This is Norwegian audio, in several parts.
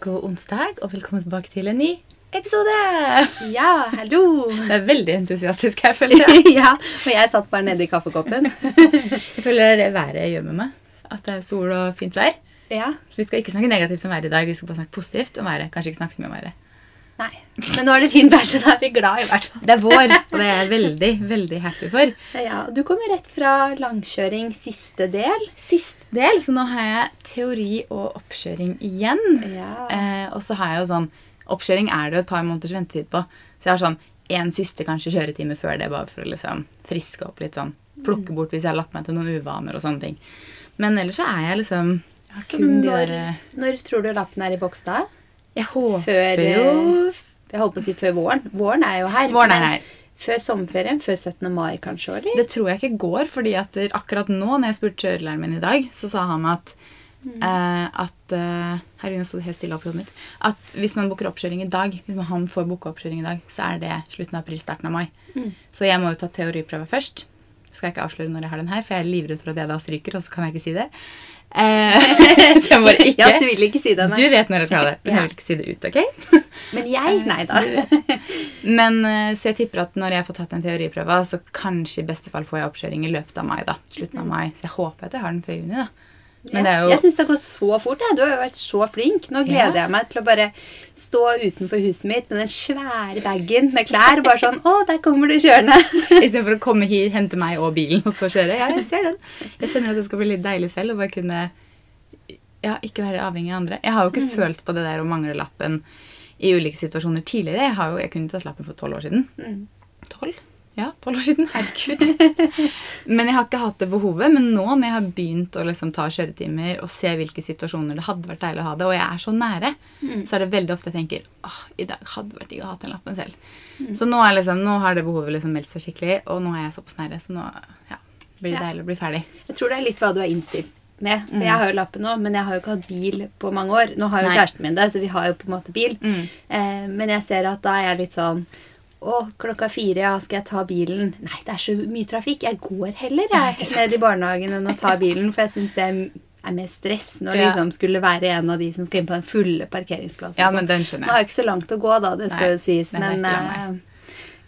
God onsdag, og velkommen tilbake til en ny episode! Ja, hallo! Det er veldig entusiastisk her, føler jeg. ja, og jeg satt bare nedi kaffekoppen. Jeg føler det været gjør med meg. At det er sol og fint vær. ja, Vi skal ikke snakke negativt om været i dag, vi skal bare snakke positivt om været. Kanskje ikke snakke så mye om været. Nei. Men nå er det fint vær, så da er vi glad i hvert fall. Det er vår, og det er jeg veldig, veldig happy for. Ja, Du kommer rett fra langkjøring siste del. Siste del, så nå har jeg teori og oppkjøring igjen. Ja. Eh, og så har jeg jo sånn Oppkjøring er det jo et par måneders ventetid på. Så jeg har sånn en siste kanskje kjøretime før det, bare for å liksom friske opp litt sånn. Plukke bort hvis jeg har lagt meg til noen uvaner og sånne ting. Men ellers så er jeg liksom jeg har kun de når, der eh, når tror du lappen er i boks da? Jeg håper Før, jo eh, Jeg holdt på å si før våren. Våren er jo her. Våren er her. Før sommerferien? Før 17. mai kanskje? Eller? Det tror jeg ikke går, fordi at akkurat nå, når jeg spurte kjørelæreren min i dag, så sa han at eh, at eh, Herregud, nå sto helt stille hodet mitt. At hvis man booker oppkjøring i dag, hvis man, han får booke oppkjøring i dag, så er det slutten av april, starten av mai. Så jeg må jo ta teoriprøve først. Så skal jeg ikke avsløre når jeg har den her, for jeg er livredd for at jeg da stryker, og så kan jeg ikke si det. Eh, så jeg bare ikke. Ja, du vil ikke si det, Du vet når jeg skal ha det, men jeg vil ikke si det ut, ok? Men jeg? Nei da. Men eh, Så jeg tipper at når jeg får tatt den teoriprøva, så kanskje i beste fall får jeg oppkjøring i løpet av mai. da. Slutten av mai. Så jeg håper at jeg har den før juni, da. Men det er jo Jeg syns det har gått så fort. Jeg. Du har jo vært så flink. Nå gleder Ja. jeg meg til å bare stå utenfor huset mitt med den svære bagen med klær. Bare sånn Å, der kommer du kjørende. Istedenfor å komme hit, hente meg og bilen, og så kjøre. Ja, jeg ser den. Jeg skjønner at det skal bli litt deilig selv å bare kunne ja, ikke være avhengig av andre. Jeg har jo ikke følt på det der å mangle lappen i ulike situasjoner tidligere. Jeg, har jo, jeg kunne tatt lappen for tolv år siden. Tolv? Ja, tolv år siden. Herregud. men jeg har ikke hatt det behovet. Men nå når jeg har begynt å liksom ta kjøretimer og se hvilke situasjoner det hadde vært deilig å ha det, og jeg er så nære, så er det veldig ofte jeg tenker åh, i dag hadde vært digg å ha den lappen selv. Så nå, liksom, nå har det behovet liksom meldt seg skikkelig, og nå er jeg såpass nære, så nå ja, blir det Ja. deilig å bli ferdig. Jeg tror det er litt hva du er innstilt med. For Jeg har jo lappen nå, men jeg har jo ikke hatt bil på mange år. Nå har jo Nei. kjæresten min det, så vi har jo på en måte bil. Mm. Eh, men jeg ser at da er jeg litt sånn å, klokka fire, ja, skal jeg ta bilen? Nei, det er så mye trafikk. Jeg går heller jeg, ned i barnehagen enn å ta bilen, for jeg syns det er er mer stress når Ja. liksom skulle være en av de som skal inn på den fulle parkeringsplassen. Ja, men den Nå skjønner har jeg. jeg ikke så langt å gå, da, det skal Nei, jo sies. Men eh,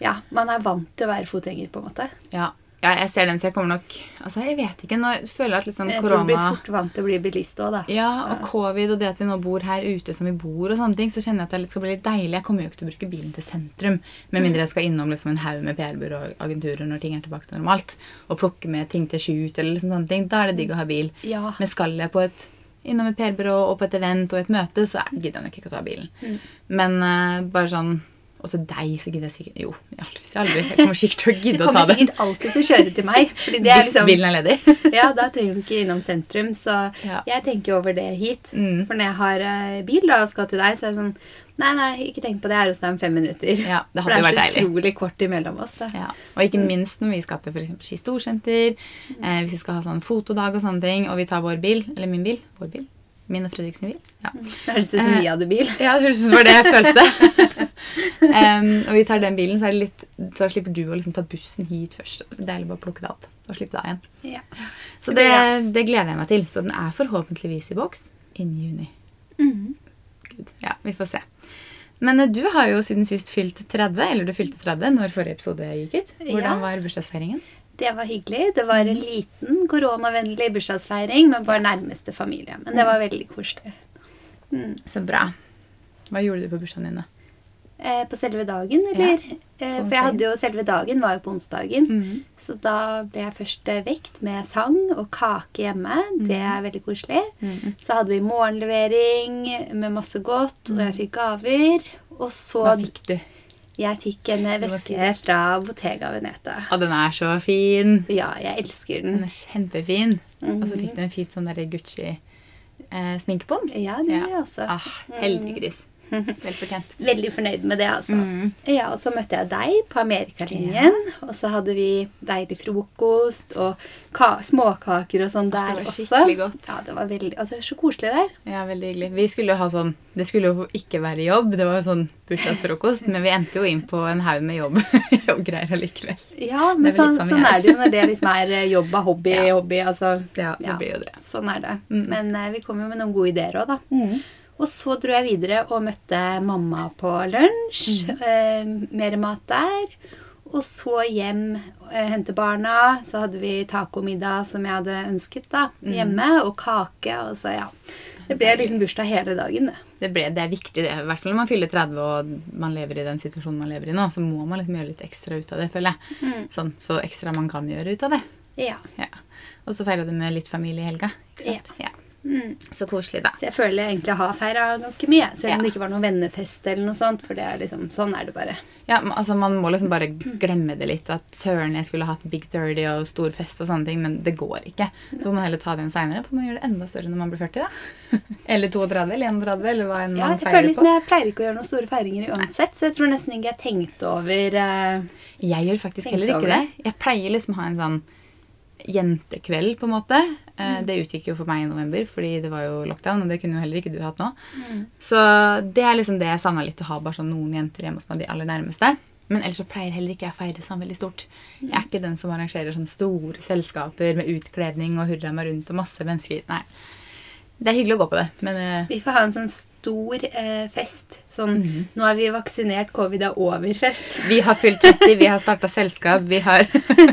ja, man er vant til å være fotgjenger, på en måte. Ja. Ja, jeg ser den, så jeg kommer nok Altså, jeg vet ikke. Nå føler jeg at litt sånn Jeg tror du blir fort vant til å bli bilist òg, da. Ja, og covid og det at vi nå bor her ute som vi bor, og sånne ting, så kjenner jeg at det skal bli litt deilig. Jeg kommer jo ikke til å bruke bilen til sentrum, med mindre jeg skal innom liksom en haug med PR-byrå og agenturer når ting er tilbake til normalt, og plukke med ting til shoot eller liksom sånne ting. Da er det digg å ha bil. Ja. Men skal jeg på et innom et PR-byrå og på et event og et møte, så er- gidder jeg nok ikke å ta bilen. Mm. Men uh, bare sånn Og til deg så gidder jeg sikkert Jo, jeg aldri, jeg aldri. Jeg kommer sikkert til å gidde å ta det. Du kommer sikkert alltid til å kjøre til meg. Fordi det er Hvis liksom bilen er ledig. Ja, da trenger du ikke innom sentrum, så Ja. jeg tenker over det hit. Mm. For når jeg har eh, bil da, og skal til deg, så er det sånn Nei, nei, ikke tenk på det. Jeg er hos deg om fem minutter. Ja, det For hadde det vært er så deilig. utrolig kort imellom oss. da. Ja, og ikke minst når vi skal til f.eks. Ski Storsenter, eh, hvis vi skal ha sånn fotodag og sånne ting, og vi tar vår bil, eller min bil, vår bil, min og Fredrik sin bil. Ja, Det høres ut som Eh, vi hadde bil. ja det høres ut som det var det jeg følte. um, og vi tar den bilen, så, er det litt, så slipper du å liksom ta bussen hit først. Det er deilig bare å plukke deg opp og slippe deg igjen. Ja. Så Det det, gleder jeg meg til. Så den er forhåpentligvis i boks innen juni. Mm. Gud, ja, vi får se. Men eh, du har jo siden sist fylt 30, eller du fylte 30 når forrige episode gikk ut. Hvordan var bursdagsfeiringen? Det var hyggelig. Det var en liten koronavennlig bursdagsfeiring med bare nærmeste familie. Men det var veldig koselig. Så bra. Hva gjorde du på bursdagen din, da? Eh, på selve dagen, eller? Eh, for jeg hadde jo selve dagen var jo på onsdagen. Mhm. Så da ble jeg først eh, vekt med sang og kake hjemme. Det er veldig koselig. Mhm. Så hadde vi morgenlevering med masse godt, og jeg fikk gaver. Og så Hva fikk du? Jeg fikk en eh, veske fra Bottega Veneta. Og den er så fin. Ja, jeg elsker Den den. er kjempefin. Og så Mhm. fikk du en fin sånn Gucci-sminkepung. Ja, det gjør jeg også. Ah, heldiggris. Vel fortjent. Veldig fornøyd med det, altså. Mm. Ja, og så møtte jeg deg på Amerikalinjen. Og så hadde vi deilig frokost og ka småkaker og sånn der også. det var var også. skikkelig godt. Ja, det var veldig, altså, så koselig der. Ja, veldig hyggelig. Vi skulle jo ha sånn Det skulle jo ikke være jobb, det var jo sånn bursdagsfrokost, men vi endte jo inn på en haug med jobb, jobbgreier allikevel. Ja, men er sånn, sånn er. det jo når det liksom er eh, jobb av hobby, Ja. hobby, altså. Ja, det Ja. blir jo det. Sånn er det. Mm. Men uh, vi kom jo med noen gode ideer òg, da. Og så dro jeg videre og møtte mamma på lunsj. Eh, mer mat der. Og så hjem, eh, hente barna. Så hadde vi tacomiddag som jeg hadde ønsket da, hjemme. Og kake. Og så, ja. Det ble liksom bursdag hele dagen, det. Det, ble, det er viktig, det. I hvert fall når man fyller 30 og man lever i den situasjonen man lever i nå. Så må man liksom gjøre litt ekstra ut av det, føler jeg. Sånn, så ekstra man kan gjøre ut av det. Ja. Ja. Og så feira du med litt familie i helga. Ikke sant? Ja. Mm. Så koselig, da. Så jeg føler jeg egentlig har feira ganske mye. Selv om Ja. det ikke var noen vennefest eller noe sånt. For det er liksom, sånn er det bare. Ja, altså Man må liksom bare glemme det litt. At søren, jeg skulle hatt Big 30 og stor fest og sånne ting. Men det går ikke. Så må man heller ta det igjen seinere. For man gjør det enda større når man blir 40, da. Eller 32 eller 31, eller hva enn Ja, man feirer liksom på. jeg pleier ikke å gjøre noen store feiringer uansett, så jeg tror nesten ikke jeg tenkte over uh, Jeg gjør faktisk heller ikke det. Jeg pleier liksom å ha en sånn jentekveld, på en måte. Mm. Det utgikk jo for meg i november, fordi det var jo lockdown. Og det kunne jo heller ikke du hatt nå. Mm. Så det er liksom det jeg savna litt, å ha bare sånn noen jenter hjemme hos meg, de aller nærmeste. Men ellers så pleier heller ikke jeg å feire sånn veldig stort. Jeg er ikke den som arrangerer sånne store selskaper med utkledning og hurra meg rundt og masse mennesker. Nei. Det er hyggelig å gå på det, men eh, Vi får ha en sånn stor eh, fest. Sånn Nå er vi vaksinert, covid er over-fest. vi har fylt 30, vi har starta selskap, vi har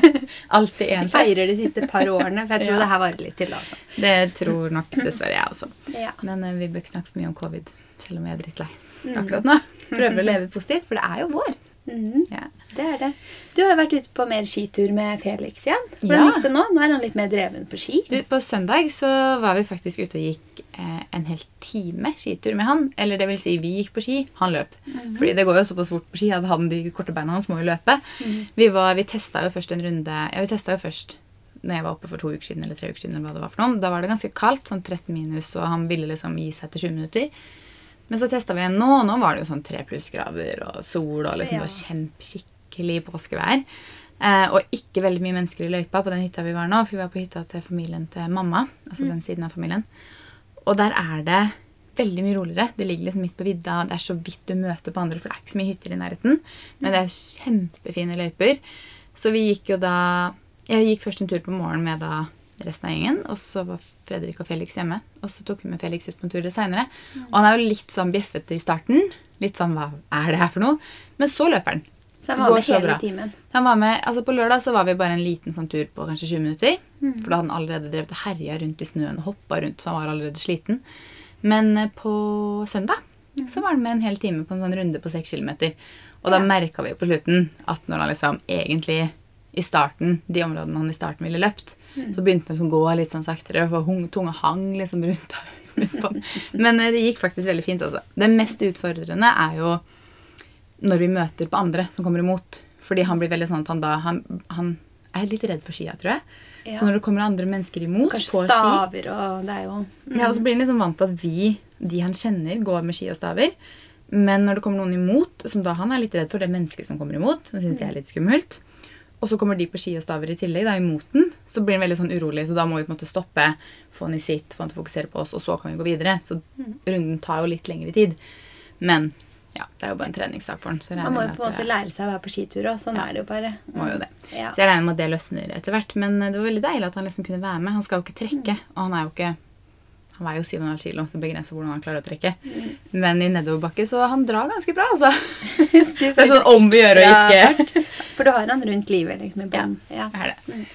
alltid Vi én fest. feirer de siste par årene, for jeg tror Ja. det her varer litt til. Altså. Det tror nok dessverre jeg også. Ja. Men eh, vi bør ikke snakke for mye om covid, selv om jeg er drittlei Mm. akkurat nå. Prøver å leve positivt, for det er jo vår. Mm, Ja. det er det. Du har vært ute på mer skitur med Felix igjen. Hvordan Ja. gikk det nå? Nå er han litt mer dreven på ski. Du, på søndag så var vi faktisk ute og gikk en hel time skitur med han. Eller det vil si, vi gikk på ski, han løp. Fordi det går jo såpass fort på ski at han, de korte beina hans må jo løpe. Vi, var, vi testa jo først en runde Ja, vi testa jo først når jeg var oppe for to uker siden eller tre uker siden. eller hva det var for noen. Da var det ganske kaldt, sånn 13 minus, og han ville liksom gi seg etter 20 minutter. Men så testa vi igjen nå, og nå var det jo sånn tre plussgrader og sol og liksom Ja. det var kjempeskikkelig påskevær. Eh, og ikke veldig mye mennesker i løypa på den hytta vi var nå, for vi var på hytta til familien til mamma. altså den siden av familien. Og der er det veldig mye roligere. Det ligger liksom midt på vidda, det er så vidt du møter på andre, for det er ikke så mye hytter i nærheten. Men det er kjempefine løyper. Så vi gikk jo da Jeg gikk først en tur på morgenen med da resten av gjengen, og så var Fredrik og Felix hjemme. Og så tok vi med Felix ut på en tur litt seinere. Og han er jo litt sånn bjeffete i starten. Litt sånn hva er det her for noe? Men så løper han. Så han var med hele bra. timen. Han var med, altså På lørdag så var vi bare en liten sånn tur på kanskje 20 minutter. For da hadde han allerede drevet og herja rundt i snøen og hoppa rundt, så han var allerede sliten. Men eh, på søndag så var han med en hel time på en sånn runde på 6 km. Og da Ja. merka vi på slutten at når han liksom egentlig i starten, de områdene han i starten ville løpt, så begynte han liksom å gå litt sånn saktere, for tunga hang liksom rundt. Men eh, det gikk faktisk veldig fint, altså. Det mest utfordrende er jo når vi møter på andre som kommer imot. Fordi han blir veldig sånn at han da Han, han er litt redd for skia, tror jeg. Ja. Så når det kommer andre mennesker imot Kanskje på ski staver og Det er jo ja, og så blir han liksom vant til at vi, de han kjenner, går med ski og staver. Men når det kommer noen imot, som da han er litt redd for det mennesket som kommer imot, som synes det er litt skummelt, og så kommer de på ski og staver i tillegg, da imot den, så blir han veldig sånn urolig. Så da må vi på en måte stoppe, få han i sitt, få han til å fokusere på oss, og så kan vi gå videre. Så runden tar jo litt lengre tid. Men ja, det er jo bare en treningssak for. Så Man må jo på en måte lære seg å være på skitur òg. Sånn Ja. er det jo bare. må jo det. Ja. Så jeg regner med at det løsner etter hvert. Men eh, det var veldig deilig at han liksom kunne være med. Han skal jo ikke trekke, og han er jo ikke han veier jo 7,5 kilo, så begrenser hvordan han klarer å trekke. Men i nedoverbakke så han drar ganske bra, altså. Det er sånn om å gjøre å ikke For du har han rundt livet, liksom, i ja, Ja. er det.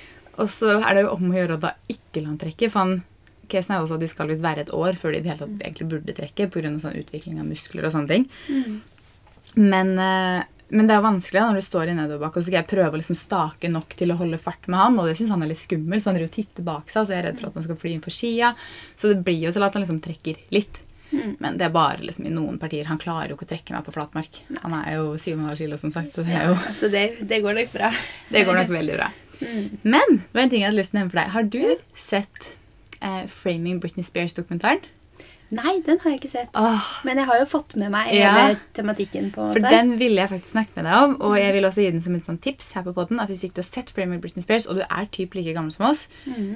Og så er det jo om å gjøre å da ikke la han trekke. For han, casen er også at de skal visst være et år før de i det hele tatt egentlig burde trekke pga. Sånn utvikling av muskler og sånne ting. Men, eh, men det er vanskelig når du står i nedoverbakke, og så skal jeg prøve å liksom stake nok til å holde fart med han. Og det syns han er litt skummelt, så han driver og titter bak seg. Så jeg er redd for at han skal fly inn for skia. Så det blir jo til at han liksom trekker litt. Men det er bare liksom i noen partier. Han klarer jo ikke å trekke meg på flatmark. Han er jo 700 kilo, som sagt, så det, er jo, altså det, det går nok bra. det går nok veldig bra. Men det var en ting jeg hadde lyst til å nevne for deg. Har du sett eh, 'Framing Britney Spears'-dokumentaren? Nei, den har jeg ikke sett. Åh, Men jeg har jo fått med meg Ja. hele tematikken. på For det. den ville jeg faktisk snakke med deg om, og jeg vil også gi den som et sånt tips her på podden, at hvis ikke du har sett Framing Britney Spears, og du er typ like gammel som oss, mm.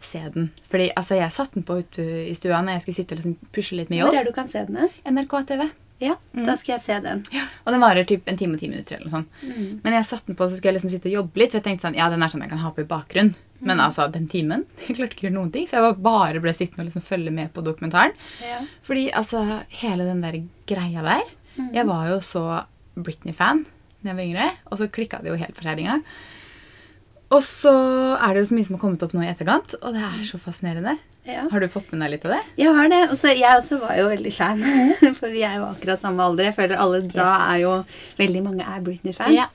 se den. Fordi altså, jeg satte den på ute i stua når jeg skulle sitte og liksom pusle litt med jobb. Hvor er det du kan se den? NRK TV. Ja, da skal jeg se den. Og den varer typ en time og ti minutter. eller noe sånt. Mm. Men jeg satte den på, så skulle jeg liksom sitte og jobbe litt. For jeg tenkte sånn, ja, den er sånn jeg kan ha på i bakgrunn. Men Mm. altså, den timen Jeg klarte ikke å gjøre noen ting. For jeg bare ble sittende og liksom følge med på dokumentaren. Ja. Fordi altså, hele den der greia der Mm. Jeg var jo så Britney-fan da jeg var yngre, og så klikka det jo helt for kjerringa. Og så er det jo så mye som har kommet opp nå i etterkant, og det er så fascinerende. Ja. Har du fått med deg litt av det? Jeg har det. Også, jeg også var jo veldig fan. For vi er jo akkurat samme alder. Jeg føler alle da er jo Veldig mange er Britney-fans. Ja.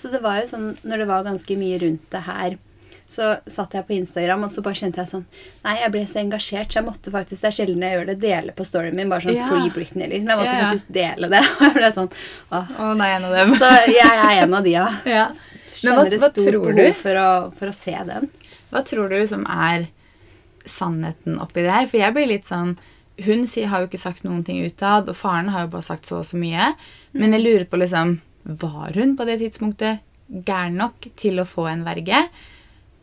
Så det var jo sånn når det var ganske mye rundt det her, så satt jeg på Instagram, og så bare kjente jeg sånn Nei, jeg ble så engasjert, så jeg måtte faktisk Det er sjelden jeg gjør det, dele på storyen min. Bare sånn Ja. Free Britney, liksom. Jeg måtte Ja, faktisk dele det. Og jeg ble sånn Åh. oh, nei, en av dem. Så jeg er en av de, ja. ja. Men hva, Kjenner et stort tror behov du? for å, for å se den. Hva tror du liksom er sannheten oppi det her? For jeg blir litt sånn Hun sier, har jo ikke sagt noen ting utad, og faren har jo bare sagt så og så mye. Men jeg lurer på liksom Var hun på det tidspunktet gæren nok til å få en verge?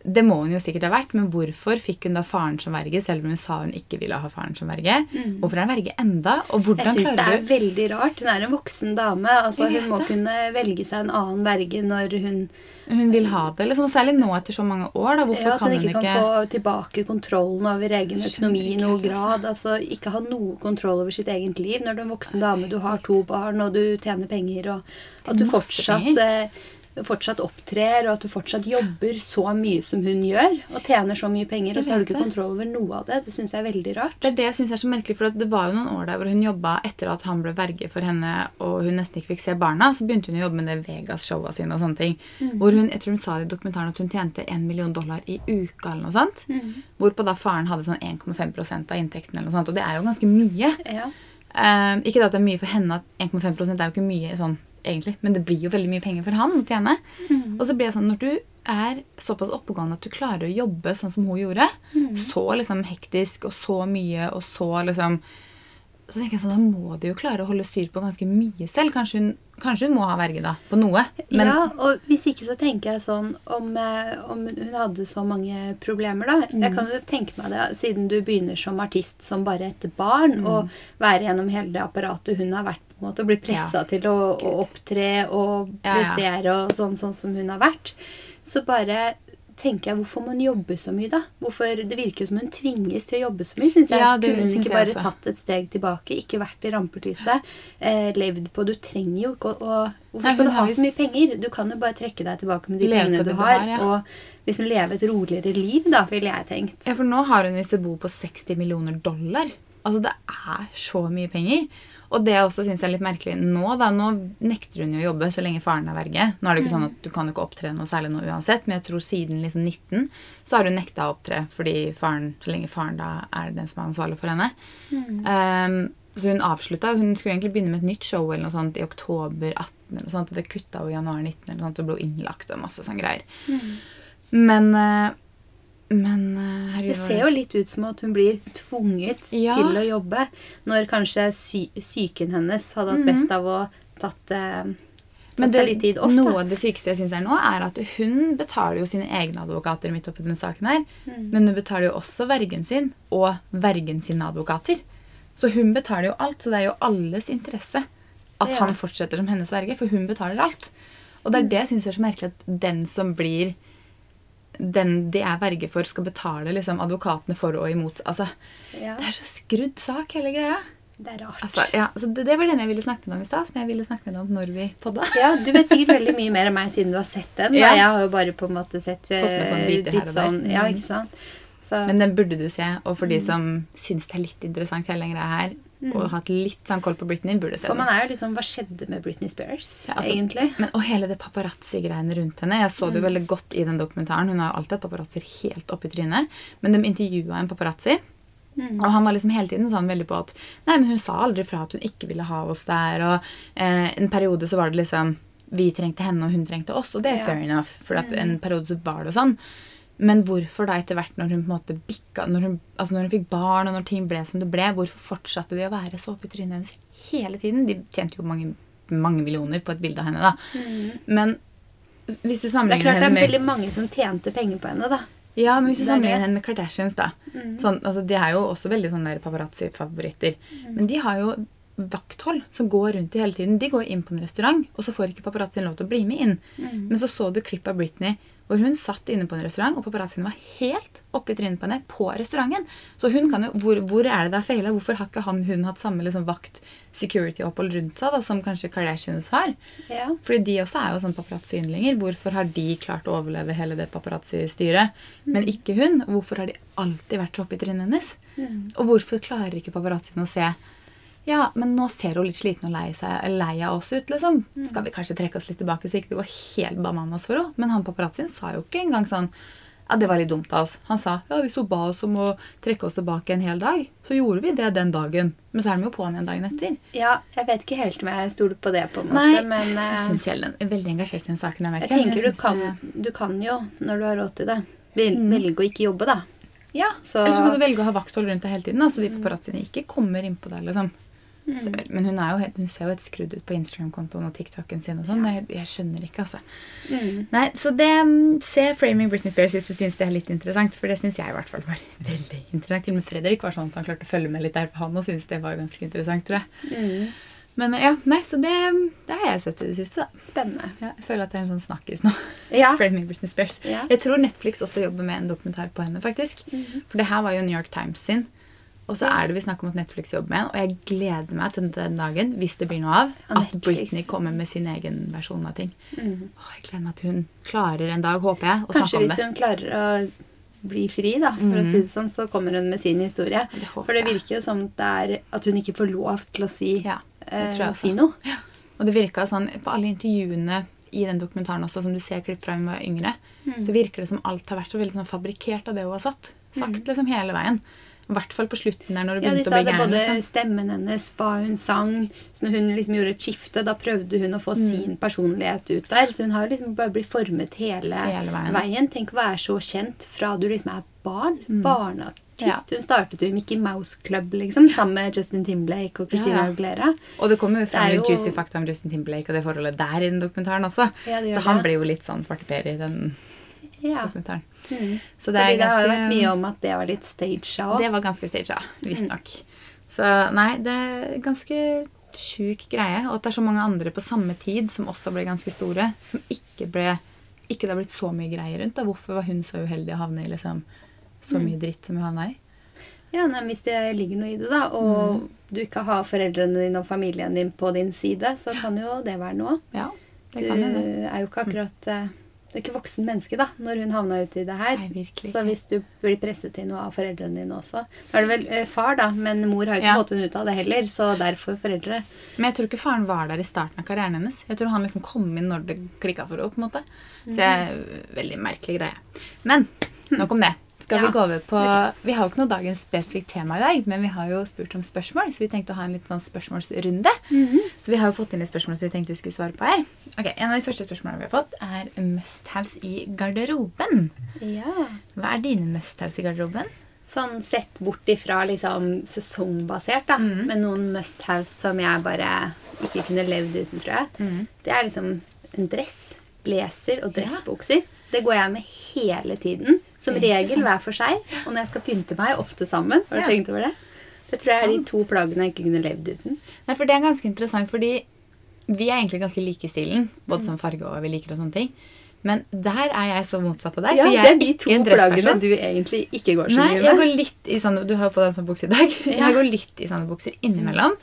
Det må hun jo sikkert ha vært, men hvorfor fikk hun da faren som verge, selv om hun sa hun ikke ville ha faren som verge? Hvorfor er hun verge enda? Og Jeg hvordan syns det er du veldig rart. Hun er en voksen dame. Altså, hun må det. kunne velge seg en annen verge når hun Hun vil ha det, liksom. Særlig nå etter så mange år. da. Hvorfor ja, At kan hun hun ikke kan få tilbake kontrollen over egen økonomi i ikke noe helt, altså. grad. Altså Ikke ha noe kontroll over sitt eget liv når du er en voksen dame, du har to barn og du tjener penger, og at du fortsatt, fortsatt opptrer, og at du fortsatt jobber så mye som hun gjør, og tjener så mye penger, og så har du ikke kontroll over noe av det. Det syns jeg er veldig rart. Det er det jeg synes er så merkelig, for det var jo noen år der hvor hun jobba etter at han ble verge for henne, og hun nesten ikke fikk se barna. Så begynte hun å jobbe med det Vegas-showa sine og sånne ting. Hvor hun, jeg tror hun sa det i dokumentaren at hun tjente 1 million dollar i uka eller noe sånt. Hvorpå da faren hadde sånn 1,5% av inntekten eller noe sånt. Og det er jo ganske mye. Ja. Eh, ikke at det er mye for henne, at 1,5% er jo ikke mye sånn egentlig, men det blir jo veldig mye penger for han å tjene. Og så blir det sånn, når du er såpass oppegående at du klarer å jobbe sånn som hun gjorde, så liksom hektisk og så mye og så liksom så tenker jeg sånn, Da må de jo klare å holde styr på ganske mye selv. Kanskje hun, kanskje hun må ha verge da, på noe. Men ja, og hvis ikke så tenker jeg sånn om, eh, om hun hadde så mange problemer, da. Jeg kan jo tenke meg det, siden du begynner som artist som bare et barn, og være gjennom hele det apparatet hun har vært på en måte, og bli pressa Ja. til å, å opptre og prestere og sånn, sånn som hun har vært, så bare tenker jeg, Hvorfor må hun jobbe så mye, da? Hvorfor, Det virker som hun tvinges til å jobbe så mye. Synes jeg. Ja, det Kunne hun ikke bare tatt et steg tilbake, ikke vært i rampelyset, eh, levd på Du trenger jo ikke å, Hvorfor skal Nei, du ha så mye penger? Du kan jo bare trekke deg tilbake med de pengene du du har, har, ja. og liksom leve et roligere liv, da, ville jeg tenkt. Ja, for nå har hun visst et bo på 60 millioner dollar. Altså, det er så mye penger. Og det jeg også syns er litt merkelig nå, da, nå nekter hun jo å jobbe så lenge faren er verge. Nå er det ikke sånn at du kan ikke opptre noe særlig nå uansett, men jeg tror siden liksom 19 så har hun nekta å opptre fordi faren, så lenge faren da er den som er ansvarlig for henne. Um, så hun avslutta. Hun skulle egentlig begynne med et nytt show eller noe sånt i oktober 18, eller noe sånt, og det kutta jo i januar 19 eller noe sånt, og ble innlagt og masse sånne greier. Men eh, men eh, herregud, Det ser jo litt ut som at hun blir tvunget Ja. til å jobbe, når kanskje sy psyken hennes hadde hatt best av å tatt, eh, tatt Mhm. Men det, seg litt tid off. noe av det sykeste jeg syns er nå, er at hun betaler jo sine egne advokater midt oppi denne saken her. Mm. Men hun betaler jo også vergen sin og vergen sine advokater. Så hun betaler jo alt. Så det er jo alles interesse at Ja. han fortsetter som hennes verge, for hun betaler alt. Og det er det jeg syns er så merkelig at den som blir den de er verge for, skal betale liksom, advokatene for og imot. Altså, Ja, Det er så skrudd sak, hele greia. det er rart. Altså, ja, så det, det var den jeg ville snakke med deg om i stad, som jeg ville snakke med deg om når vi podda. Ja, Du vet sikkert veldig mye mer enn meg siden du har sett den. Ja. Jeg har jo bare på en måte sett eh, her litt sånn Ja, Mm. ikke sant? Så, Men den burde du se. Og for Mm. de som syns det er litt interessant hele den greia her, og hatt litt sånn koll på Britney, burde se for man er jo liksom Hva skjedde med Britney Spears, Ja, altså, egentlig? Men, og hele det paparazzi-greiene rundt henne. Jeg så det jo veldig godt i den dokumentaren. Hun har jo alltid hatt paparazzier helt oppi trynet. Men de intervjua en paparazzi. Mm. Og han var liksom hele tiden sånn veldig på at Nei, men hun sa aldri fra at hun ikke ville ha oss der. Og eh, en periode så var det liksom Vi trengte henne, og hun trengte oss. Og det er Ja. fair enough. For at en periode så var det sånn. Men hvorfor da etter hvert, når hun på en måte bikka når hun, altså når hun fikk barn, og når ting ble som det ble, hvorfor fortsatte de å være så oppi trynet hennes hele tiden? De tjente jo mange, mange millioner på et bilde av henne, da. Men hvis du sammenligner henne med Det er klart det er med veldig mange som tjente penger på henne, da. ja, men hvis du er sammenligner henne med Kardashians, da. Mm. Sånn, altså, de er jo også veldig sånn der paparazzi-favoritter. Men de har jo vakthold som går rundt i hele tiden. De går inn på en restaurant, og så får ikke paparazzoen lov til å bli med inn. Men så så du klipp av Britney hvor hun satt inne på en restaurant, og paparazziene var helt oppi trynet på henne på restauranten. Så hun kan jo, hvor, hvor er det det er feila? Hvorfor har ikke han, hun hatt samme liksom, vakt security-opphold rundt seg da, som kanskje Kardashians har? Ja. Fordi de også er jo sånn paparazzi-yndlinger. Hvorfor har de klart å overleve hele det paparazzi-styret, men ikke hun? Hvorfor har de alltid vært så oppi trynet hennes? Og hvorfor klarer ikke paparazziene å se ja, men nå ser hun litt sliten og lei, seg, lei av oss ut, liksom. Skal vi kanskje trekke oss litt tilbake, så ikke det går helt bananas for henne? Men han paparazzien sa jo ikke engang sånn ja, det var litt dumt av oss. Han sa ja, hvis hun ba oss om å trekke oss tilbake en hel dag, så gjorde vi det den dagen. Men så er de jo på'n igjen dagen etter. ja, jeg vet ikke helt om jeg stoler på det, på en måte, Nei, men Jeg eh, syns jeg er veldig engasjert i den saken. Jeg, jeg tenker du synes kan, det- du kan jo, når du har råd til det, vel- velge å ikke jobbe, da. Ja, Så- Eller så kan du velge å ha vakthold rundt deg hele tiden, da, så de paparazziene ikke kommer innpå deg. liksom. Så, men hun, jo hun ser jo helt skrudd ut på Instagram-kontoen og TikTok-en sin. og sånn. Jeg, jeg skjønner ikke, altså. Mm. Nei, Så det, mm, se 'Framing Britney Spears' hvis du syns det er litt interessant. For det syns jeg i hvert fall var veldig interessant. Til og med Fredrik var sånn at han klarte å følge med litt der, for han og syntes det var ganske interessant, tror jeg. Mm. Men ja, nei, så det, det har jeg sett i det siste, da. Spennende. Ja, jeg føler at det er en sånn snakkis nå. Ja. Framing Britney Spears. Ja. Jeg tror Netflix også jobber med en dokumentar på henne, faktisk. Mhm. For det her var jo New York Times sin. Og så er det vi snakker om at Netflix jobber med en, og jeg gleder meg til den dagen, hvis det blir noe av, at Britney kommer med sin egen versjon av ting. Mm. Åh, jeg gleder meg til hun klarer en dag, håper jeg, å Kanskje snakke om det. Kanskje hvis hun klarer å bli fri, da, for å si det sånn, så kommer hun med sin historie. Det For det virker jo som det er at hun ikke får lov til å si, Ja, det eh, tror jeg si noe. noe. Og det virka sånn på alle intervjuene i den dokumentaren også, som du ser klipp fra hun var yngre, Mm. så virker det som alt har vært så veldig sånn fabrikkert av det hun har satt. Sagt liksom hele veien. I hvert fall på slutten der når det Mm. Ja, de begynte sa å bli det både Liksom. stemmen hennes, hva hun sang. Så når hun liksom gjorde et skifte, da prøvde hun å få Mm. sin personlighet ut der. Så hun har liksom bare blitt formet hele, Hele veien. veien. Tenk å være så kjent fra du liksom er barn. Mm. Mm. Ja. Hun startet jo i Mickey Mouse Club liksom, sammen med Justin Timblake og Christina Ja, ja. Aguilera. Og det kommer jo fram jo- juicy fakta om Justin Timblake og det forholdet der i den dokumentaren også. Ja, så han det. blir jo litt sånn svarteper i den Ja. dokumentaren. Mm. Så det Fordi det har jo vært mye om at det var litt staged òg. Det var ganske staged, Mm. visstnok. Så nei, det er ganske sjuk greie. Og at det er så mange andre på samme tid som også ble ganske store, som ikke ble ikke det har blitt så mye greier rundt. da. Hvorfor var hun så uheldig å havne i liksom, så Mm. mye dritt som hun havna i? Ja, nei, Hvis det ligger noe i det, da, og Mm. du ikke har foreldrene dine og familien din på din side, så kan jo det være noe. Ja, det Du kan jo det. er jo ikke akkurat eh, Du er ikke voksen menneske da, når hun havna uti det her. Nei, så hvis du blir presset til noe av foreldrene dine også Nå er det vel eh, far, da, men mor har jo ikke Ja. fått henne ut av det heller. Så derfor foreldre. Men jeg tror ikke faren var der i starten av karrieren hennes. Jeg tror han liksom kom inn når det klikka for henne. på en måte. Så jeg, Mhm. Veldig merkelig greie. Men nok om det. Skal Ja. Vi gå over på, Vi har jo ikke noe dagens spesifikt tema i dag, men vi har jo spurt om spørsmål, så vi tenkte å ha en litt sånn spørsmålsrunde. Så vi har jo fått inn litt spørsmål som vi tenkte vi skulle svare på her. Ok, En av de første spørsmålene vi har fått, er must-haves i garderoben. Ja. Hva er dine must-haves i garderoben? Sånn sett bort ifra liksom sesongbasert, da. Mhm. Men noen must haves som jeg bare ikke kunne levd uten, tror jeg. Mhm. Det er liksom en dress, blazer og dressbukser. Det går jeg med hele tiden. Som regel hver for seg. Og når jeg skal pynte meg, ofte sammen. Har du Ja. tenkt over det? Det tror jeg er de to plaggene jeg ikke kunne levd uten. Nei, for det er ganske interessant, fordi vi er egentlig ganske like i stilen. Både som farge og vi liker og sånne ting. Men der er jeg så motsatt av deg. Ja, for jeg det er de to plaggene du egentlig ikke går så Nei, mye jeg går litt i sånne Du har jo på deg en sånn bukse i dag. Ja. Jeg går litt i sånne bukser innimellom.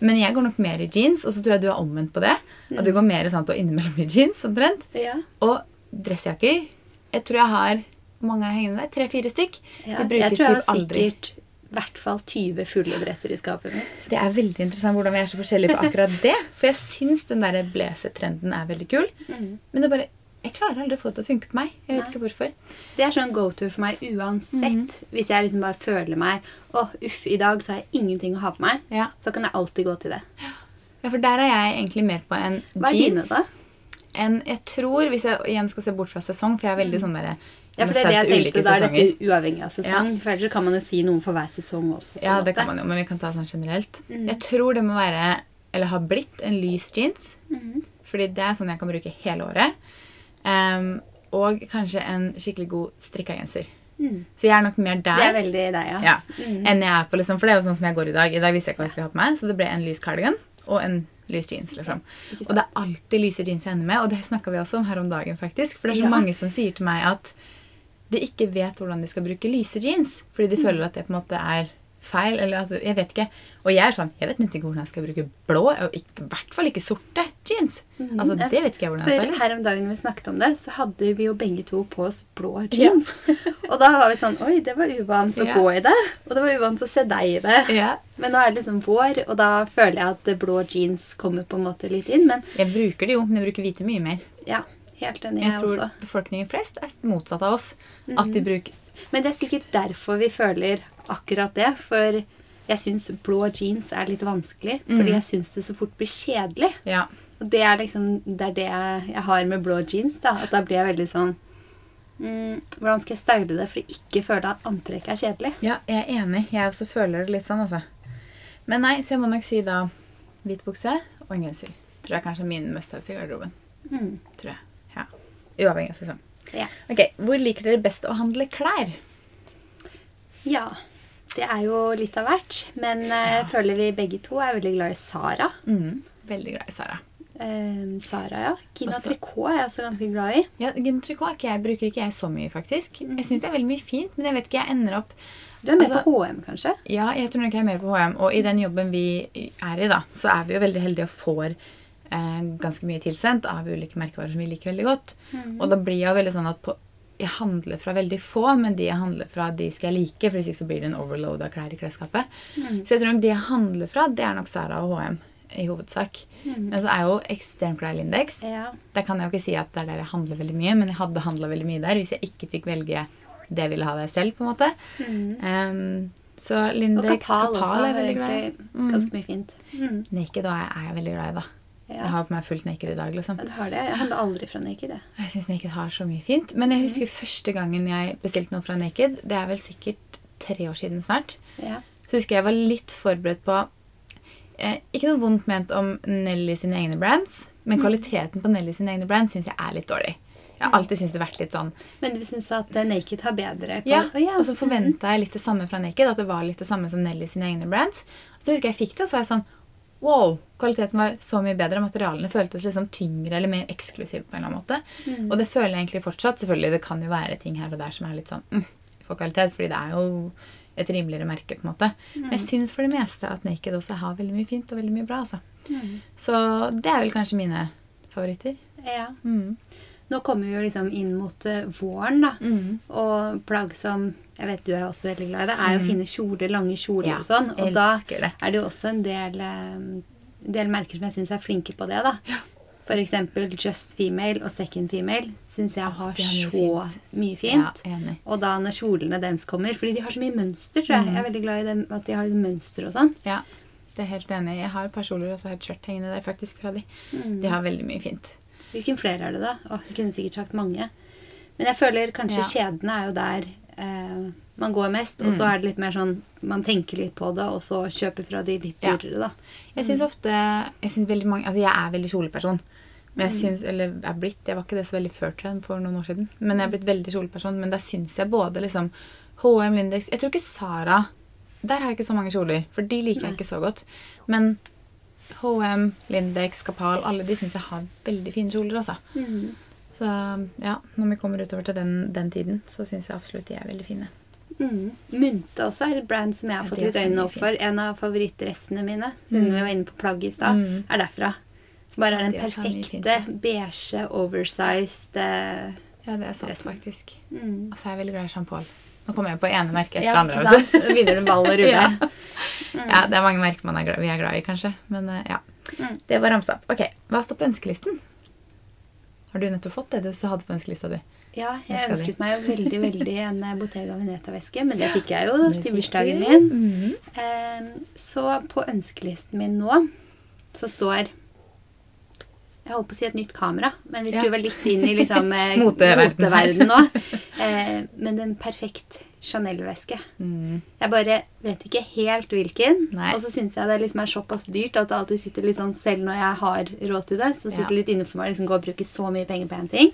Men jeg går nok mer i jeans, og så tror jeg du er omvendt på det. At du går mer sånn at du er innimellom i jeans, omtrent. Ja. Og dressjakker. Jeg tror jeg har mange hengende der? Tre-fire stykk. Ja. Brukes Jeg tror jeg har sikkert i hvert fall 20 fulle dresser i skapet mitt. Det er veldig interessant hvordan vi er så forskjellige på akkurat det. For jeg syns den der blazer-trenden er veldig kul. Mm. Men det er bare Jeg klarer aldri å få det til å funke på meg. Jeg vet Nei. ikke hvorfor. Det er sånn go to for meg uansett. Mhm. Hvis jeg liksom bare føler meg Å, uff, i dag så har jeg ingenting å ha på meg. Ja. Så kan jeg alltid gå til det. ja, for der er jeg egentlig mer på en Hva er dine, jeans. da? En, jeg tror, hvis jeg igjen skal se bort fra sesong, for jeg er veldig sånn derre Ja, for det er det jeg tenkte. Da er dette uavhengig av sesong. For ellers kan man jo si noen for hver sesong også. Ja, det kan man jo, men vi kan ta sånn generelt. Mm. Jeg tror det må være, eller har blitt, en lys jeans. Mm. Fordi det er sånn jeg kan bruke hele året. Um, og kanskje en skikkelig god strikka genser. Mm. Så jeg er nok mer der. Det er veldig deg, ja. Ja, Mm. enn jeg er på, liksom, For det er jo sånn som jeg går i dag. I dag visste jeg ikke hva jeg skulle ha på meg, så det ble en lys cardigan og en lys jeans. liksom. Ja. Og det er alltid lyse jeans jeg ender med, og det snakka vi også om her om dagen. faktisk. For det er så Ja. mange som sier til meg at de ikke vet hvordan de skal bruke lyse jeans. Fordi Mm. de føler at det på en måte er feil. eller at, Jeg vet ikke. Og jeg er sånn, jeg vet nesten ikke hvordan jeg skal bruke blå, og i hvert fall ikke sorte jeans. Altså, Det vet ikke jeg hvordan jeg For her om dagen vi snakket om det, så hadde vi jo begge to på oss blå jeans. og da var vi sånn Oi, det var uvant å Ja. gå i det. Og det var uvant å se deg i det. Ja. Men nå er det liksom vår, og da føler jeg at blå jeans kommer på en måte litt inn. Men Jeg bruker det jo, men jeg bruker hvite mye mer. ja, helt enig, Jeg jeg tror også. befolkningen flest er motsatt av oss. At Mhm. de bruker Men det er sikkert derfor vi føler akkurat det. For jeg syns blå jeans er litt vanskelig. Fordi Mhm. jeg syns det så fort blir kjedelig. Ja. Og det er liksom det, er det jeg jeg har med blå jeans. da, At da blir jeg veldig sånn mm, Hvordan skal jeg style det for å ikke føle at antrekket er kjedelig? Ja, jeg er enig. Jeg også føler det litt sånn, altså. Men nei, så jeg må nok si da hvit bukse og en genser. Tror jeg kanskje er min must-haves i garderoben. Mm. Tror jeg. Ja. Uavhengig av sesong. Ja. Ok, Hvor liker dere best å handle klær? ja. Det er jo litt av hvert. Men eh, jeg føler vi begge to er veldig glad i Sara. Mm, veldig glad i Sara. Eh, Sara, ja. Gina Også- Tricot er jeg også ganske glad i. Ja, Gina Tricot ikke jeg, bruker ikke jeg så mye, faktisk. Jeg syns det er veldig mye fint, men jeg vet ikke, jeg ender opp Du er med Altså- på HM, kanskje? Ja, jeg tror nok jeg er mer på HM. Og i den jobben vi er i, da, så er vi jo veldig heldige og får eh, ganske mye tilsendt av ulike merkevarer som vi liker veldig godt. Mm. Og da blir jeg jo veldig sånn at på, jeg handler fra veldig få, men de jeg handler fra, de skal jeg like. For hvis ikke så blir det en overload av klær i klesskapet. Mm. Så jeg tror nok de jeg handler fra, det er nok Sara og HM i hovedsak. Men så er jo Lindex. Ja. Der kan jeg jo ikke si at det er der jeg handler veldig mye, men jeg hadde handla veldig mye der hvis jeg ikke fikk velge det jeg ville ha der selv. på en måte. Mm. Um, så Lindex Kapal Kapal er veldig glad i. Mm. ganske mye fint. Mm. Naked er jeg veldig glad i, da. Ja. Jeg har på meg fullt naked i dag, liksom. Du har det. Jeg handler aldri fra Naked. jeg. Jeg syns Naked har så mye fint. Men jeg husker første gangen jeg bestilte noe fra Naked. Det er vel sikkert tre år siden snart. Ja. Så husker jeg var litt forberedt på eh, Ikke noe vondt ment om Nelly sine egne brands, men kvaliteten på Nelly sine egne brands syns jeg er litt dårlig. Jeg har alltid syntes det har vært litt sånn Men du syns at eh, Naked har bedre Ja, oh, ja. og så forventa jeg litt det samme fra Naked. At det var litt det samme som Nelly sine egne brands. Og så husker jeg jeg fikk det, og så var jeg sånn Wow! Kvaliteten var så mye bedre. Materialene føltes liksom tyngre eller mer eksklusive på en eller annen måte. Mm. Og det føler jeg egentlig fortsatt. Selvfølgelig, det kan jo være ting her og der som er litt sånn mm, for kvalitet, fordi det er jo et rimeligere merke, på en måte. Men jeg syns for det meste at Naked også har veldig mye fint og veldig mye bra, altså. Mm. Så det er vel kanskje mine favoritter. ja. Mm. Nå kommer vi jo liksom inn mot eh, våren, da. Mm. Og plagg som jeg vet du er også veldig glad i, det er jo fine kjoler, lange kjoler Ja, og sånn. Og da det. er det jo også en del, eh, del merker som jeg syns er flinke på det. da. For eksempel Just Female og Second Female syns jeg har så fint. mye fint. Ja. Og da når kjolene deres kommer, fordi de har så mye mønster, tror jeg. Mm. Jeg er veldig glad i dem, at de har litt mønster og sånn. Ja, det er helt enig. Jeg har et par kjoler og så har jeg et skjørt hengende der faktisk fra de. Mm. De har veldig mye fint. Hvilken flere er det, da? Åh, jeg kunne sikkert sagt mange. Men jeg føler kanskje Ja. kjedene er jo der eh, man går mest. Og så Mm. er det litt mer sånn man tenker litt på det, og så kjøper fra de litt dyrere, da. Jeg syns ofte jeg, synes veldig mange, altså jeg er veldig kjoleperson. Men Mm. jeg syns, eller er blitt, jeg var ikke det så veldig før trend for noen år siden. Men jeg er blitt veldig kjoleperson. Men der syns jeg både liksom HM, Lindex Jeg tror ikke Sara Der har jeg ikke så mange kjoler, for de liker jeg ikke så godt. Men HM, Lindex, Kapal, alle de syns jeg har veldig fine kjoler, altså. Mm. Så ja, når vi kommer utover til den, den tiden, så syns jeg absolutt de er veldig fine. Mm. Mynte også er et brand som jeg har fått litt øynene opp for. En av favorittdressene mine, siden Mm. vi var inne på plagg i stad, Mm. er derfra. Bare er den er perfekte, beige, oversized eh, Ja, det er sant, Dressen. faktisk. mm. Og så er jeg veldig glad i Jean Paul. Nå kommer jeg på ene merket etter Ja, andre. sant? Begynner det ballet å rulle. Ja. Mm. Ja, det er mange merker man er glad, vi er glad i, kanskje. Men eh, ja. Mm. Det var ramsa opp. Ok, Hva står på ønskelisten? Har du nettopp fått det du så hadde på ønskelista di? Ja, jeg ønsket meg jo veldig veldig en eh, Bottega Veneta-veske, men det fikk jeg jo til bursdagen min. Mm -hmm. så på ønskelisten min nå så står jeg holdt på å si et nytt kamera, men vi Ja. skulle vel litt inn i liksom eh, Moteverden. nå. Eh, men en perfekt Chanel-veske. Mm. Jeg bare vet ikke helt hvilken. Nei. Og så syns jeg det liksom er såpass dyrt at det alltid sitter litt sånn Selv når jeg har råd til det, så sitter Ja. det litt innenfor meg liksom gå og bruke så mye penger på en ting.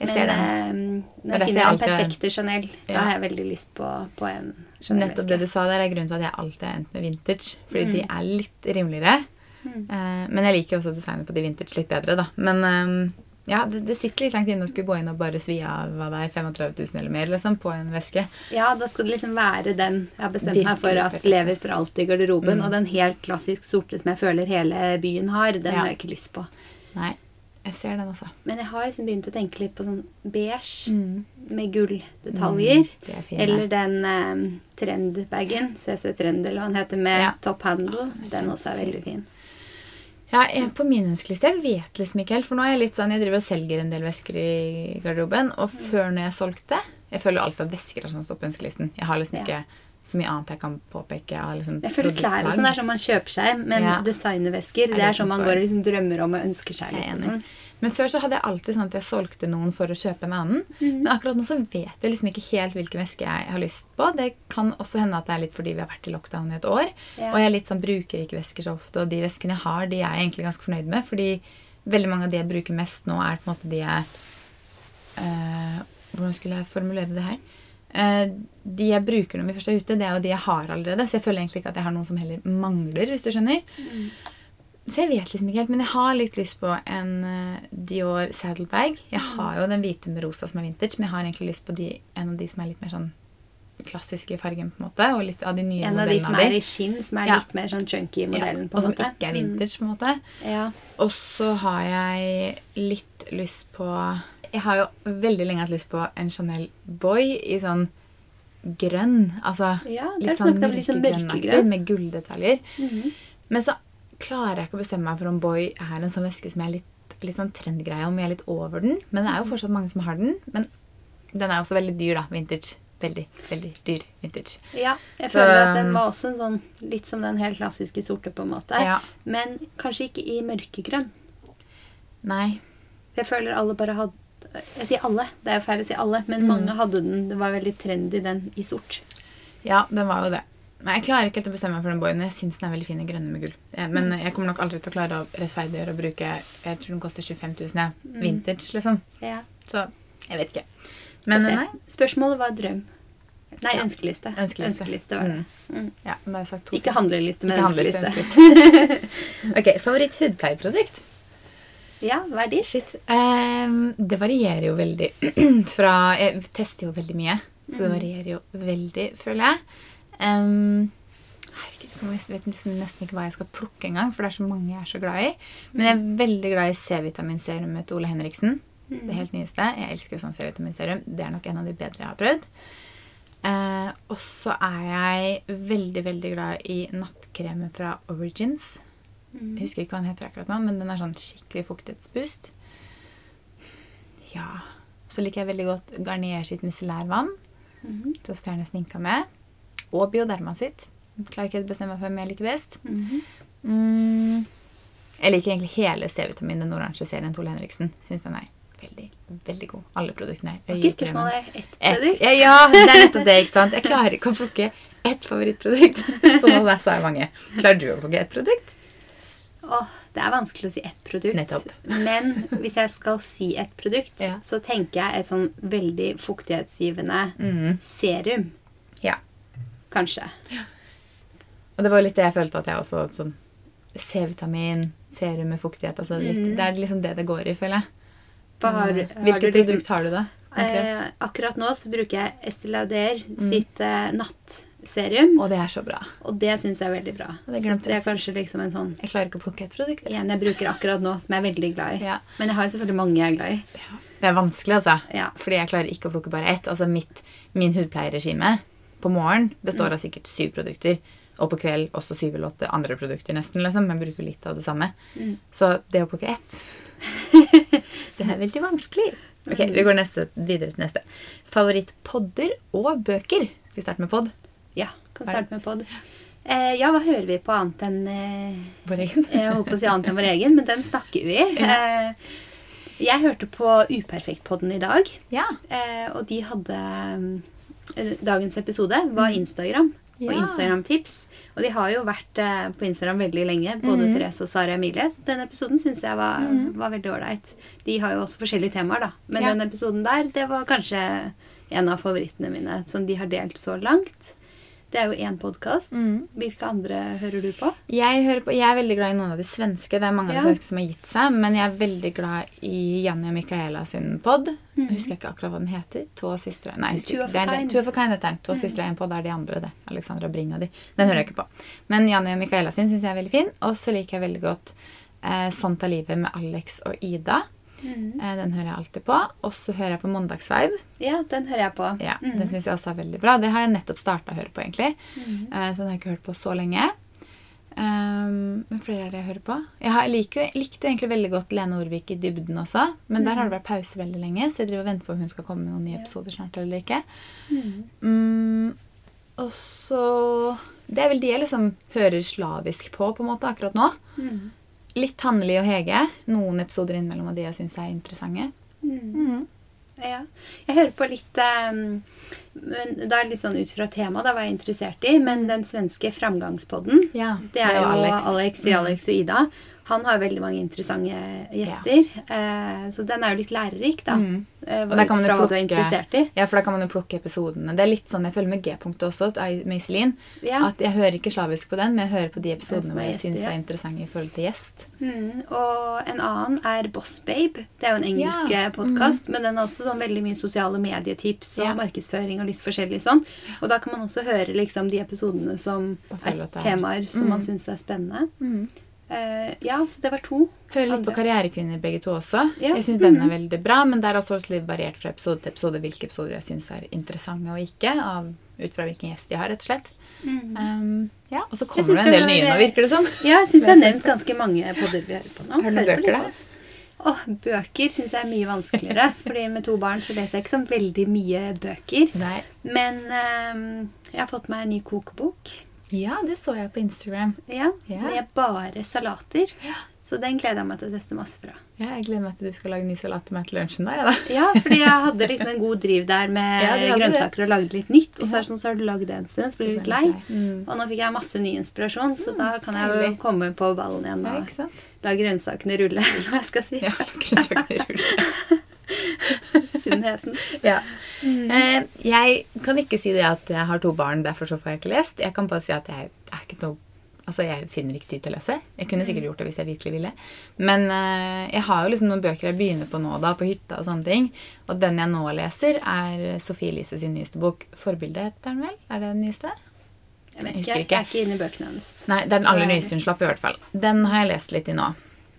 Jeg ser det. eh, når jeg finner den perfekte Chanel, da Ja. har jeg veldig lyst på, på en Nettopp det du sa der, er grunnen til at jeg alltid har endt med vintage. Fordi Mm. de er litt rimeligere. Eh, men jeg liker også designet på de vintage litt bedre, da. Men eh, ja, det, det sitter litt langt inne å skulle gå inn og bare svi av det er, 35 000 eller mer liksom, på en veske. Ja, da skal det liksom være den jeg har bestemt meg for at lever for alltid i garderoben. Mm. Og den helt klassisk sorte som jeg føler hele byen har, den Ja. har jeg ikke lyst på. Nei, jeg ser den, altså. Men jeg har liksom begynt å tenke litt på sånn beige Mm. med gulldetaljer. De er. Eller den eh, trendbagen, CC Trend eller hva den heter, med Ja. top handle. Den også er veldig fin. Ja, jeg, på min ønskeliste Jeg vet liksom ikke helt. For nå er jeg litt sånn Jeg driver og selger en del vesker i garderoben. Og Mm. før når jeg solgte Jeg føler alltid at vesker er sånn som står på ønskelisten. Jeg har liksom Ja. ikke så mye annet jeg kan påpeke. Jeg, liksom Jeg føler klær og sånn er sånn man kjøper seg, men Ja. designervesker det det er sånn man går og liksom drømmer om og ønsker seg Jeg litt. er enig. sånn. Men før så hadde jeg alltid sånn at jeg solgte noen for å kjøpe en annen. Mm. Men akkurat nå så vet jeg liksom ikke helt hvilken veske jeg har lyst på. Det kan også hende at det er litt fordi vi har vært i lockdown i et år. Ja. Og jeg er litt sånn, bruker ikke vesker så ofte, og de veskene jeg har, de er jeg egentlig ganske fornøyd med. Fordi veldig mange av de jeg bruker mest nå, er på en måte de jeg øh, Hvordan skulle jeg formulere det her? Eh, de jeg bruker når vi først er ute, det er jo de jeg har allerede. Så jeg føler egentlig ikke at jeg har noen som heller mangler, hvis du skjønner. Så jeg vet liksom ikke helt, men jeg har litt lyst på en eh, Dior saddlebag. Jeg har jo den hvite med rosa som er vintage, men jeg har egentlig lyst på de, en av de som er litt mer sånn klassiske i fargen, på en måte. Og litt av de nye modellene. En av de som er i skinn, som er Ja. litt mer sånn chunky-modellen, modellen. på og som ikke er vintage, på en måte. Mm. Ja. Og så har jeg litt lyst på Jeg har jo veldig lenge hatt lyst på en Chanel Boy i sånn grønn. Altså Ja, litt sånn litt sånn mørkegrønn. med gulldetaljer. Mhm. Men så klarer jeg ikke å bestemme meg for om Boy er en sånn veske som jeg er litt, litt sånn trendgreie om jeg er litt over den. Men det er jo fortsatt mange som har den. Men den er også veldig dyr, da. Vintage. Veldig, veldig dyr vintage. Ja, jeg Så- føler at den var også en sånn, litt som den helt klassiske sorte, på en måte. Ja. Men kanskje ikke i mørkegrønn. Nei. Jeg føler alle bare hadde Jeg sier alle, det er jo feil å si alle, men Mm. mange hadde den. Det var veldig trendy, den i sort. Ja, den var jo det. Men Jeg klarer ikke helt å bestemme meg for den boyen, jeg syns den er veldig fin i grønne med gull. Men Men jeg kommer nok aldri til å klare å rettferdiggjøre å bruke Jeg tror den koster 25 000, ja. Vintage, liksom. Ja. Så jeg vet ikke. Men nei. Spørsmålet var drøm. Nei, Ja. ønskeliste. Ønskeliste. var det. Mm. Mm. Ja, har jeg sagt to. Ikke handleliste, men ønskeliste. ønskeliste. ok, favoritt hudpleieprodukt? Ja, hva er ditt? Shit. Um, det varierer jo veldig fra Jeg tester jo veldig mye, så det varierer jo veldig, føler jeg. Herregud, jeg vet liksom nesten ikke hva jeg skal plukke engang, for det er så mange jeg er så glad i. Men jeg er veldig glad i C-vitaminserumet til Ole Henriksen. Det helt nyeste. Jeg elsker jo sånn C-vitaminserum. Det er nok en av de bedre jeg har prøvd. Eh, og så er jeg veldig, veldig glad i nattkremen fra Origins. Jeg husker ikke hva den heter akkurat nå, men den er sånn skikkelig fuktighetsboost. Ja. Så liker jeg veldig godt Garnier sitt micellærvann. Mhm. Til å fjerne sminka med. Og Bioderma sitt. Klarer ikke å bestemme meg for hvem jeg liker best. Mhm. Mm. Jeg liker egentlig hele C-vitamin, den oransje serien Tole Henriksen. Syns den er veldig, veldig god. Alle produktene. Øyekremen. ett Et, produkt? ja, ja, det er nettopp det. ikke sant? Jeg klarer ikke å plukke ett favorittprodukt. Så nå der sa jeg mange. Klarer du å plukke ett produkt? Åh, det er vanskelig å si ett produkt. Nettopp. Men hvis jeg skal si ett produkt, Ja. så tenker jeg et sånn veldig fuktighetsgivende Mm. serum. Ja. Kanskje. Og det var litt det jeg følte at jeg også sånn C-vitamin, serum med fuktighet altså litt, Mm. Det er liksom det det går i, føler jeg. Hva har, Mm. har Hvilket liksom- produkt har du, da? Eh, akkurat nå så bruker jeg Estée Lauder sitt eh, nattserum. Og det er så bra. Og det syns jeg er veldig bra. Det Så det er kanskje liksom en sånn Jeg klarer ikke å plukke et produkt. en jeg bruker akkurat nå, som jeg er veldig glad i. Ja. Men jeg har jo selvfølgelig mange jeg er glad i. Det er vanskelig, altså. Ja. Fordi jeg klarer ikke å plukke bare ett. Altså mitt, Min hudpleieregime på morgen består av sikkert syv produkter. Og på kveld også syv eller åtte andre produkter, nesten. liksom. Men bruker litt av det samme. Mm. Så det å plukke ett Det er veldig vanskelig. Ok, Vi går neste, videre til neste. Favorittpodder og bøker. Skal vi starte med pod? Ja, kan starte med pod. Eh, ja, hva hører vi på annet enn eh, Vår egen. Jeg holdt på å si annet enn vår egen, men den snakker vi. Eh, jeg hørte på Uperfekt-podden i dag, Ja. eh, og de hadde Dagens episode var Instagram og Mm. Ja. Instagram-tips. Og de har jo vært eh, på Instagram veldig lenge, både mm. Therese og Sara Emilie. Så den episoden syns jeg var, var veldig ålreit. De har jo også forskjellige temaer, da. Men Ja. den episoden der, det var kanskje en av favorittene mine som de har delt så langt. Det er jo én podkast. Mm. Hvilke andre hører du på? Jeg, hører på, jeg er veldig glad i noen av de svenske. Det er mange av de svenske som har gitt seg. Men jeg er veldig glad i Janni og Micaela sin pod. Husker Jeg husker ikke akkurat hva den heter. To søstre Nei, jeg husker ikke. er. Two of a kind heter den. To søstre er en pod, det er de andre, det. Alexandra Bring og de. Den hører jeg ikke på. Men Janni og Micaela sin syns jeg er veldig fin. Og så liker jeg veldig godt eh, Sant av livet med Alex og Ida. Eh, den hører jeg alltid på. Og så hører jeg på Mandagsvibe. Ja, den hører jeg på. Ja, Mhm. Den syns jeg også er veldig bra. Det har jeg nettopp starta å høre på, egentlig. Mm. så den har jeg ikke hørt på så lenge. Um, men flere er det jeg hører på. Jeg har, liker, likte jo egentlig veldig godt Lene Orvik i dybden også. Men der har det vært pause veldig lenge, så jeg driver og venter på om hun skal komme med noen nye episoder snart eller ikke. Mm, og så Det er vel de jeg liksom hører slavisk på på en måte akkurat nå. Mhm. Litt Hanneli og Hege. Noen episoder innimellom av de jeg syns er interessante. Mhm. Mm. Ja. Jeg hører på litt um, men Da er det litt sånn ut fra temaet, da var jeg interessert i. Men den svenske Framgangspodden, Ja, det er jo Alex, Alex. Alex og Ida. Han har veldig mange interessante gjester. Ja. så den er jo litt lærerik, da. Mm. Eh, Og der kan man jo plukke-. Ja, for da kan man jo plukke episodene. Det er litt sånn jeg føler med G-punktet også, med Iselin. Ja. At jeg hører ikke slavisk på den, men jeg hører på de episodene hvor jeg syns er interessante i forhold til gjest. Mm, og en annen er Boss Babe. Det er jo en engelsk Ja. podkast, men den har også sånn veldig mye sosiale medietips og Ja. markedsføring og litt forskjellig sånn. Og da kan man også høre liksom de episodene som er er- temaer som man Mm. syns er spennende. Mm. Eh, ja, så det var to. Hører litt på Karrierekvinner begge to også. Ja. Jeg syns den er Mhm. veldig bra, men det er også litt variert fra episode til episode hvilke episoder jeg syns er interessante og ikke. Av, ut fra hvilken gjest de har, rett og slett. Um, ja, Og så Mm. Kommer det en del nye nå, virker det som. Ja, jeg syns jeg har nevnt ganske mange podder vi hører på nå. Har du noen bøker, av. Åh, bøker syns jeg er mye vanskeligere. fordi med to barn så leser jeg ikke så veldig mye bøker. Nei. Men um, jeg har fått meg en ny kokebok. Ja, det så jeg på Instagram. Ja, Ja. Med bare salater. Så den gleder jeg meg til å teste masse fra. Ja, jeg gleder meg til du skal lage ny salat til meg til lunsjen. da, ja, da. Ja, fordi jeg hadde liksom en god driv der med Ja, grønnsaker det. og lagde litt nytt. Og så er det sånn, så har du lagd det en stund, så blir du litt lei. Mm. Og nå fikk jeg masse ny inspirasjon, så da kan jeg jo komme på ballen igjen og la grønnsakene rulle, eller hva jeg skal si. Ja, grønnsakene ruller. Sunnheten. Ja. Eh, jeg kan ikke si det at jeg har to barn, derfor så får jeg ikke lest. Jeg kan bare si at jeg er ikke noe Altså, jeg finner ikke tid til å lese. Jeg kunne sikkert gjort det hvis jeg virkelig ville. Men eh, jeg har jo liksom noen bøker jeg begynner på nå, da, på hytta og sånne ting. Og den jeg nå leser, er Sofie Elise sin nyeste bok. 'Forbildet', heter den vel? Er det den nyeste? Jeg vet Jeg ikke, jeg er ikke inne i bøkene hennes. Nei, det er den aller nyeste hun slapp, i hvert fall. Den har jeg lest litt i nå.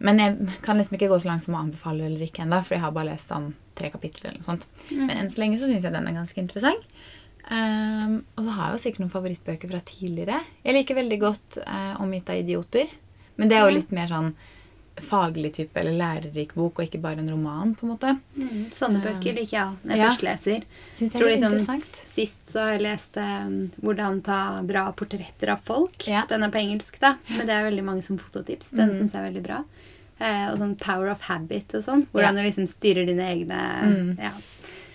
Men jeg kan liksom ikke gå så langt som å anbefale eller ikke ennå, for jeg har bare lest sånn tre kapitler eller noe sånt. Men enn så lenge så syns jeg den er ganske interessant. Um, og så har jeg jo sikkert noen favorittbøker fra tidligere. Jeg liker veldig godt uh, 'Omgitt av idioter'. Men det er jo litt mer sånn faglig type eller lærerik bok, og ikke bare en roman, på en måte. Mm, sånne bøker liker jeg når jeg Ja. først leser. Synes jeg Tror liksom- Sist så har jeg lest um, 'Hvordan ta bra portretter av folk'. Ja. Den er på engelsk, da, men det er veldig mange som fototips. Den Mm. syns jeg er veldig bra. Eh, og sånn 'Power of Habit' og sånn. Hvordan du liksom styrer dine egne Mm. ja,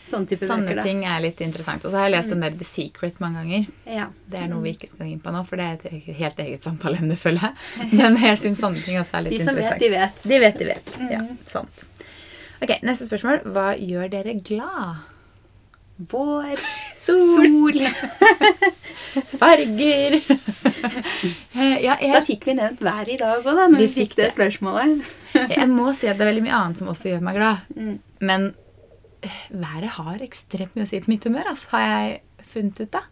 Sånn type Sånne bøker, ting er litt interessant. Og så har jeg lest den der The Secret mange ganger. Ja. Det er noe vi ikke skal inn på nå, for det er et eget- helt eget samtaleemne, føler jeg. Men jeg syns sånne ting også er litt interessant. De som interessant. vet, de vet. De vet, de vet. Mm. Ja, sant. Ok, Neste spørsmål. Hva gjør dere glad? Vår, Sol. Farger. ja, jeg, Da fikk vi nevnt været i dag òg, da, når Vi fikk fikk det spørsmålet. jeg må si at det er veldig mye annet som også gjør meg glad. Mm. Men eh, været har ekstremt mye å si på mitt humør, altså, har jeg funnet ut. da.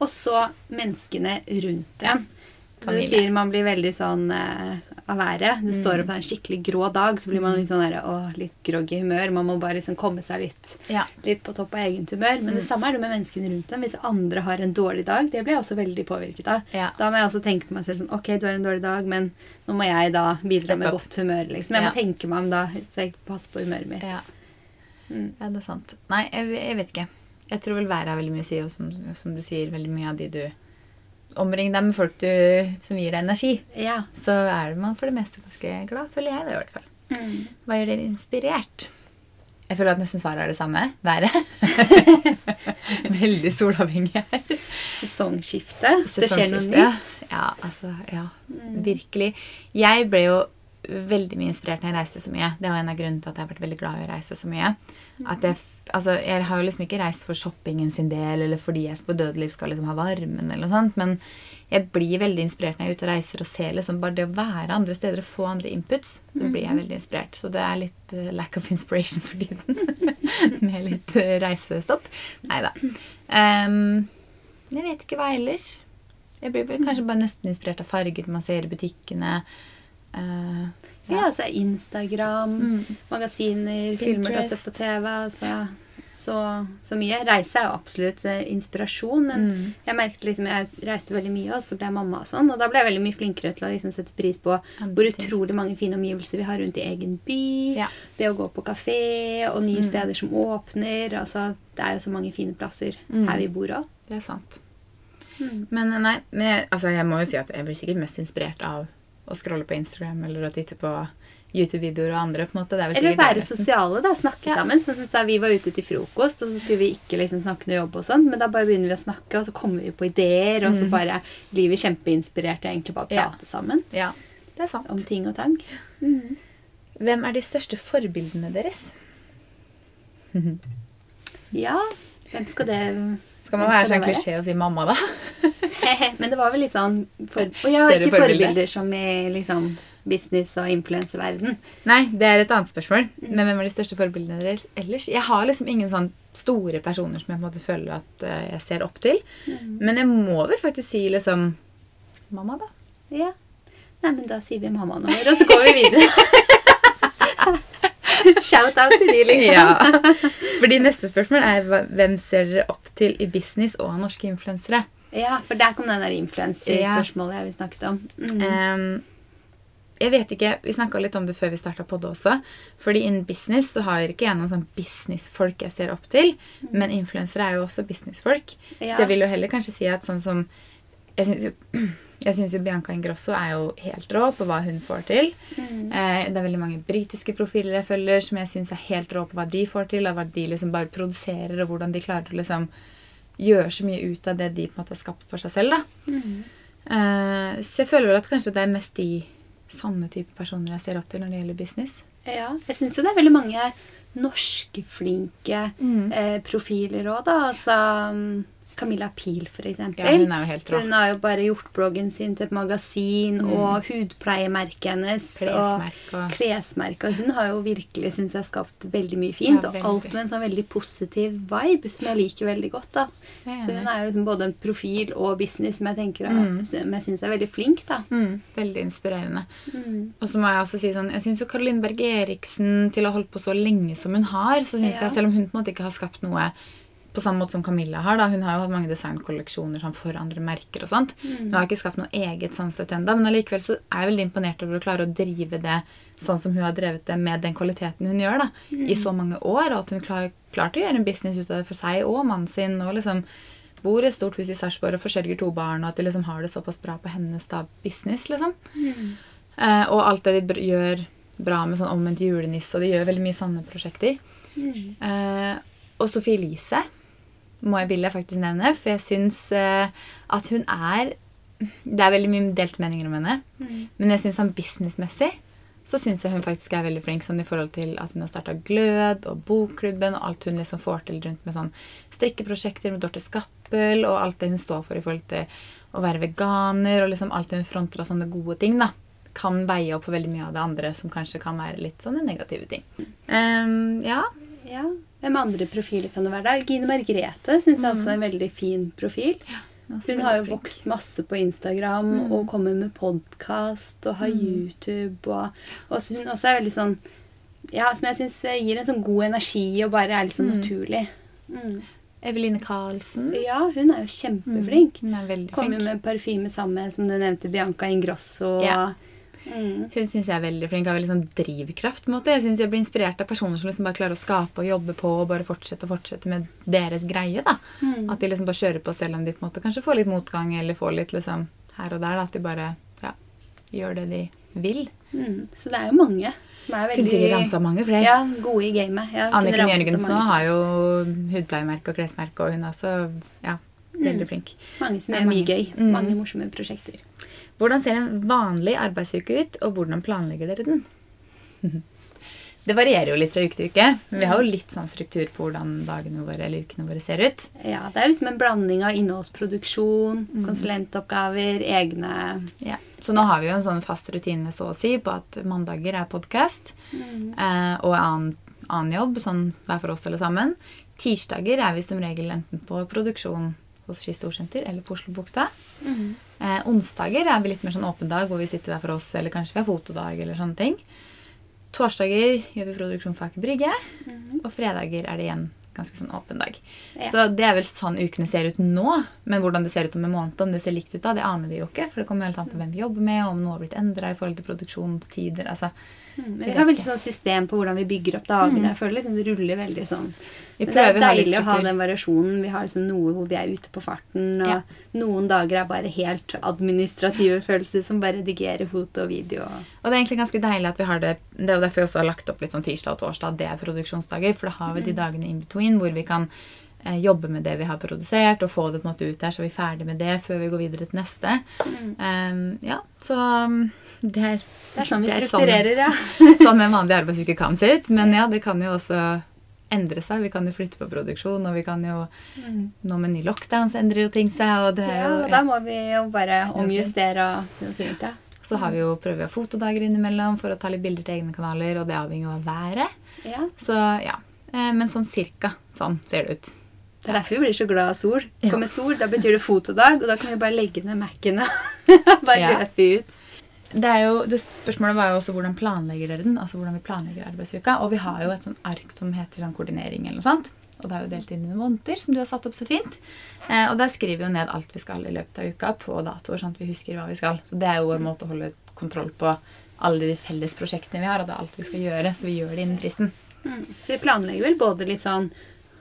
Og så menneskene rundt en. Du sier man blir veldig sånn eh, av været. Du står opp på en skikkelig grå dag, så blir man litt sånn der, å, litt groggy humør. Man må bare liksom komme seg litt, Ja. litt på topp av eget humør. Men det samme er det med menneskene rundt dem. Hvis andre har en dårlig dag, det blir jeg også veldig påvirket av. Ja. Da må jeg også tenke på meg selv sånn Ok, du har en dårlig dag, men nå må jeg da bidra med godt humør. liksom. Jeg Ja. må tenke meg om da, så jeg passer på humøret mitt. Ja. Mm. det er sant. Nei, jeg, jeg vet ikke. Jeg tror vel været har veldig mye å si, og som, som du sier, veldig mye av de du omring deg med folk du, som gir deg energi, Ja. så er man for det meste ganske glad, føler jeg det i hvert fall. Mm. Hva gjør dere inspirert? Jeg føler at nesten svaret er det samme. Været. Veldig solavhengig her. Sesongskifte. Det skjer noe nytt. Ja, altså, ja. Virkelig. Jeg ble jo veldig mye inspirert når jeg reiste så mye. Det var en av grunnene til at jeg har vært veldig glad i å reise så mye. At jeg, altså, jeg har jo liksom ikke reist for shoppingen sin del, eller fordi jeg på dødeliv skal liksom ha varmen, eller noe sånt, men jeg blir veldig inspirert når jeg er ute og reiser og ser liksom bare det å være andre steder og få andre inputs. Så blir jeg veldig inspirert. Så det er litt uh, lack of inspiration for tiden. Med litt uh, reisestopp. Nei da. Um, jeg vet ikke hva ellers. Jeg blir vel kanskje bare nesten inspirert av farger man ser i butikkene. Eh, Ja, altså Instagram, Mm. magasiner, filmer du har sett på TV. Altså, så, så mye. Reise er jo absolutt eh, inspirasjon, men Mm. jeg merket liksom, jeg reiste veldig mye, og så ble jeg mamma og sånn. Og da ble jeg veldig mye flinkere til å liksom sette pris på hvor utrolig mange fine omgivelser vi har rundt i egen by. Ja. Det å gå på kafé og nye Mm. steder som åpner. Altså, det er jo så mange fine plasser Mm. her vi bor òg. Det er sant. Mm. Men eh, nei, men altså jeg må jo si at jeg blir sikkert mest inspirert av å scrolle på Instagram eller å titte på YouTube-videoer og andre. på en måte. Er Eller være sosiale, da. Snakke Ja. sammen. Sånn som Vi var ute til frokost, og så skulle vi ikke liksom snakke noe jobb og sånn, men da bare begynner vi å snakke, og så kommer vi på ideer, og så Mhm. bare blir vi kjempeinspirerte egentlig bare å prate sammen Ja, det er sant. om ting og tang. Mm. Hvem er de største forbildene deres? Ja, hvem skal det Skal man være sånn klisjé og si mamma, da? Men det var vel litt sånn for, Og ja, har ikke forbilder. forbilder som i liksom business- og influenseverden. Nei, det er et annet spørsmål. Mm. Men hvem er de største forbildene deres ellers? Jeg har liksom ingen sånn store personer som jeg på en måte føler at eh, jeg ser opp til. Mm. Men jeg må vel faktisk si liksom mamma, da. Ja. Nei, men da sier vi mammaen vår, og så går vi videre. Shout-out til de, liksom. Ja. Fordi neste spørsmål er hvem ser dere opp til i business og norske influensere? Ja, for der kom den der influencer-spørsmålet jeg vi snakket om. Mm. Um, jeg vet ikke, Vi snakka litt om det før vi starta på det også. Fordi innen business så har ikke jeg noen sånn businessfolk jeg ser opp til. Men influensere er jo også businessfolk. Ja. Så jeg vil jo heller kanskje si at sånn som Jeg synes jo, jeg synes jo Bianca Ingrosso er jo helt rå på hva hun får til. Mm. Eh, det er veldig mange britiske profiler jeg følger som jeg syns er helt rå på hva de får til, og hva de liksom bare produserer, og hvordan de klarer å liksom gjøre så mye ut av det de på en måte har skapt for seg selv. da. Mm. Eh, så jeg føler vel at kanskje det er mest de sånne type personer jeg ser opp til når det gjelder business. Ja, jeg syns jo det er veldig mange norske flinke Mm. eh, profiler òg, da. Altså um, Camilla Pil, eksempel. Ja, hun er jo helt rå. Hun har jo bare gjort bloggen sin til et magasin, Mm. og hudpleiemerket hennes. Klesmerke Og og. Hun har jo virkelig, syns jeg, skapt veldig mye fint. Ja, og alt med en sånn veldig positiv vibe, som jeg liker veldig godt. da. Så hun er jo liksom både en profil og business som jeg tenker er- Mm. som jeg syns er veldig flink, da. mm, Veldig inspirerende. Mm. Og så må jeg også si sånn, jeg syns jo Caroline Berg Eriksen til å ha holdt på så lenge som hun har, så synes Ja. jeg, selv om hun på en måte ikke har skapt noe på samme måte som Camilla har, da, hun har jo hatt mange designkolleksjoner sånn, for andre merker og sånt, Mm. hun har ikke skapt noe eget sånn sett enda, men allikevel så er jeg veldig imponert over å klare å drive det sånn som hun har drevet det med den kvaliteten hun gjør da, i så mange år, og at hun klar, klarte å gjøre en business ut av det for seg og mannen sin, og liksom bor i et stort hus i Sarpsborg og forsørger to barn, og at de liksom har det såpass bra på hennes da, business, liksom. Mm. Eh, og alt det de gjør bra med sånn omvendt julenisse, og de gjør veldig mye sånne prosjekter. Mm. Eh, og Sophie Elise må jeg, vil jeg faktisk nevne, for jeg syns uh, at hun er Det er veldig mye delte meninger om henne, Mm. men jeg syns sånn businessmessig så syns jeg hun faktisk er veldig flink sånn i forhold til at hun har starta Glød og Bokklubben og alt hun liksom får til rundt med sånn strikkeprosjekter med Dorte Skappel og alt det hun står for i forhold til å være veganer og liksom alt det hun fronter av sånne gode ting, da. Kan veie opp for veldig mye av det andre som kanskje kan være litt sånne negative ting. Um, ja. Ja. Hvem andre profiler kan det være da? Gine Margrethe syns jeg også er en veldig fin profil. Ja, Hun har jo flink. vokst masse på Instagram Mm. og kommer med podkast og har Mm. YouTube. Og, og hun også er veldig sånn Ja, som jeg syns gir en sånn god energi og bare er litt sånn Mm. naturlig. Mm. Eveline Karlsen. Ja, hun er jo kjempeflink. Hun er veldig Kommer flink. Kommer med parfyme sammen med, som du nevnte, Bianca Ingrosso. Ja. Mm. Hun syns jeg er veldig flink. Har veldig sånn drivkraft. på en måte. Jeg synes jeg blir inspirert av personer som liksom bare klarer å skape og jobbe på og bare fortsette og fortsette med deres greie. da. Mm. At de liksom bare kjører på selv om de på en måte kanskje får litt motgang eller får litt liksom her og der. da, At de bare ja, gjør det de vil. Mm. Så det er jo mange som er veldig mange flere. ja, gode i gamet. Ja, Anniken Jørgensen nå har jo hudpleiemerke og klesmerke, og hun er også ja, veldig flink. Mange som er gjør mye gøy. Mm. Mange morsomme prosjekter. Hvordan ser en vanlig arbeidsuke ut, og hvordan planlegger dere den? Det varierer jo litt fra uke til uke, men vi har jo litt sånn struktur på hvordan dagene våre eller ukene våre ser ut. Ja, Det er liksom en blanding av innholdsproduksjon, Mm. konsulentoppgaver, egne Ja. Så nå har vi jo en sånn fast rutine så å si på at mandager er podkast eh, og annen, annen jobb, sånn hver for oss alle sammen. Tirsdager er vi som regel enten på produksjon hos Ski Storsenter eller på Oslobukta. Eh, onsdager er vi litt mer sånn åpen dag hvor vi sitter hver for oss, eller kanskje vi har fotodag eller sånne ting. Torsdager gjør vi produksjon for Aker Brygge, og fredager er det igjen ganske sånn åpen dag. Ja. Så det er vel sånn ukene ser ut nå, men hvordan det ser ut om en måned, om det ser likt ut da, det aner vi jo ikke, for det kommer helt an på hvem vi jobber med, om noe har blitt endra i forhold til produksjonstider. altså Mm, Vi har veldig sånn system på hvordan vi bygger opp dagene. Jeg føler liksom det ruller veldig sånn. Vi Men det er deilig å ha den variasjonen. Vi har liksom noe hvor vi er ute på farten, og Ja. noen dager er bare helt administrative følelser som bare redigerer foto og video. Og det er egentlig ganske deilig at vi har det. Det er derfor vi også har lagt opp litt sånn tirsdag og torsdag. Det er produksjonsdager. For da har vi de dagene in between hvor vi kan eh, jobbe med det vi har produsert, og få det på en måte ut der, så er vi ferdig med det før vi går videre til neste. Um, ja, så det er, Det er sånn vi det er strukturerer, ja. sånn en vanlig arbeidsuke kan se ut. Men ja, det kan jo også endre seg. Vi kan jo flytte på produksjon, og vi kan jo Nå med ny lockdown så endrer jo ting seg. Og det er ja. og Da må vi jo bare omjustere og snu oss rundt, ja. Så har vi jo, prøver vi å fotodager innimellom for å ta litt bilder til egne kanaler, og det avhenger av været. ja. Så ja. Eh, Men sånn cirka sånn ser det ut. Det er derfor vi blir så glad av sol. Kommer sol, da betyr det fotodag, og da kan vi bare legge ned Mac-ene. bare Ja. løpe ut. Det er jo, det Spørsmålet var jo også hvordan planlegger dere den? altså hvordan vi planlegger arbeidsuka. Og vi har jo et sånt ark som heter sånn koordinering eller noe sånt. Og det er jo delt inn i måneder, som du har satt opp så fint. Eh, og der skriver vi jo ned alt vi skal i løpet av uka på datoer, sånn at vi husker hva vi skal. Så det er jo vår måte å holde kontroll på alle de felles prosjektene vi har, og det er alt vi skal gjøre. Så vi gjør det innen fristen. Mm. Så vi planlegger vel både litt sånn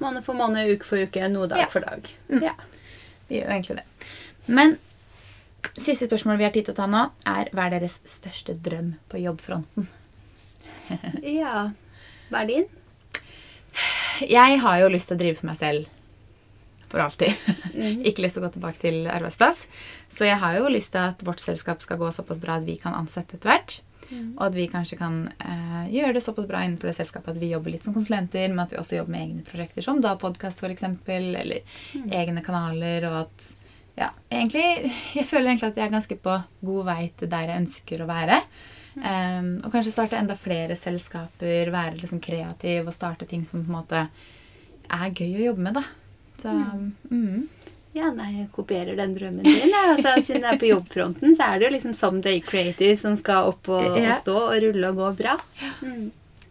måned for måned, uke for uke, noe dag Ja. for dag. Mm. Ja. Vi gjør egentlig det. Men siste spørsmål vi har tid til å ta nå, er hva er deres største drøm på jobbfronten? ja. Hva er din? Jeg har jo lyst til å drive for meg selv for alltid. Mhm. Ikke lyst til å gå tilbake til arbeidsplass. Så jeg har jo lyst til at vårt selskap skal gå såpass bra at vi kan ansette etter hvert. Og at vi kanskje kan eh, gjøre det såpass bra innenfor det selskapet at vi jobber litt som konsulenter, men at vi også jobber med egne prosjekter som da podkast f.eks., eller egne kanaler, og at ja, egentlig Jeg føler egentlig at jeg er ganske på god vei til der jeg ønsker å være. Um, og kanskje starte enda flere selskaper, være liksom kreativ og starte ting som på en måte er gøy å jobbe med, da. Så mm. Ja, nei, jeg kopierer den drømmen din. Altså, siden jeg er på jobbfronten, så er det jo liksom som Day Creative som skal opp og, og stå og rulle og gå bra. Mm.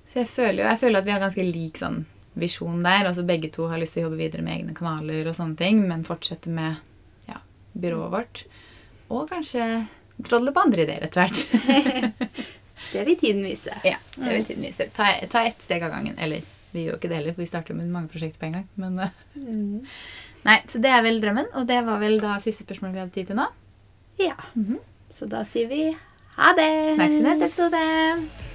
Så jeg føler jo jeg føler at vi har ganske lik sånn visjon der. Altså Begge to har lyst til å jobbe videre med egne kanaler og sånne ting, men fortsette med byrået vårt. Og kanskje trolle på andre ideer etter hvert. Det vil tiden vise. ja, det vil tiden vise. Ta, ta ett steg av gangen. Eller vi gjør jo ikke det heller, for vi starter med mange prosjekter på en gang. Men eh, Mm. nei, så det er vel drømmen. Og det var vel da siste spørsmål vi hadde tid til nå. Ja. Mhm. Så da sier vi ha det. Snakkes i neste episode.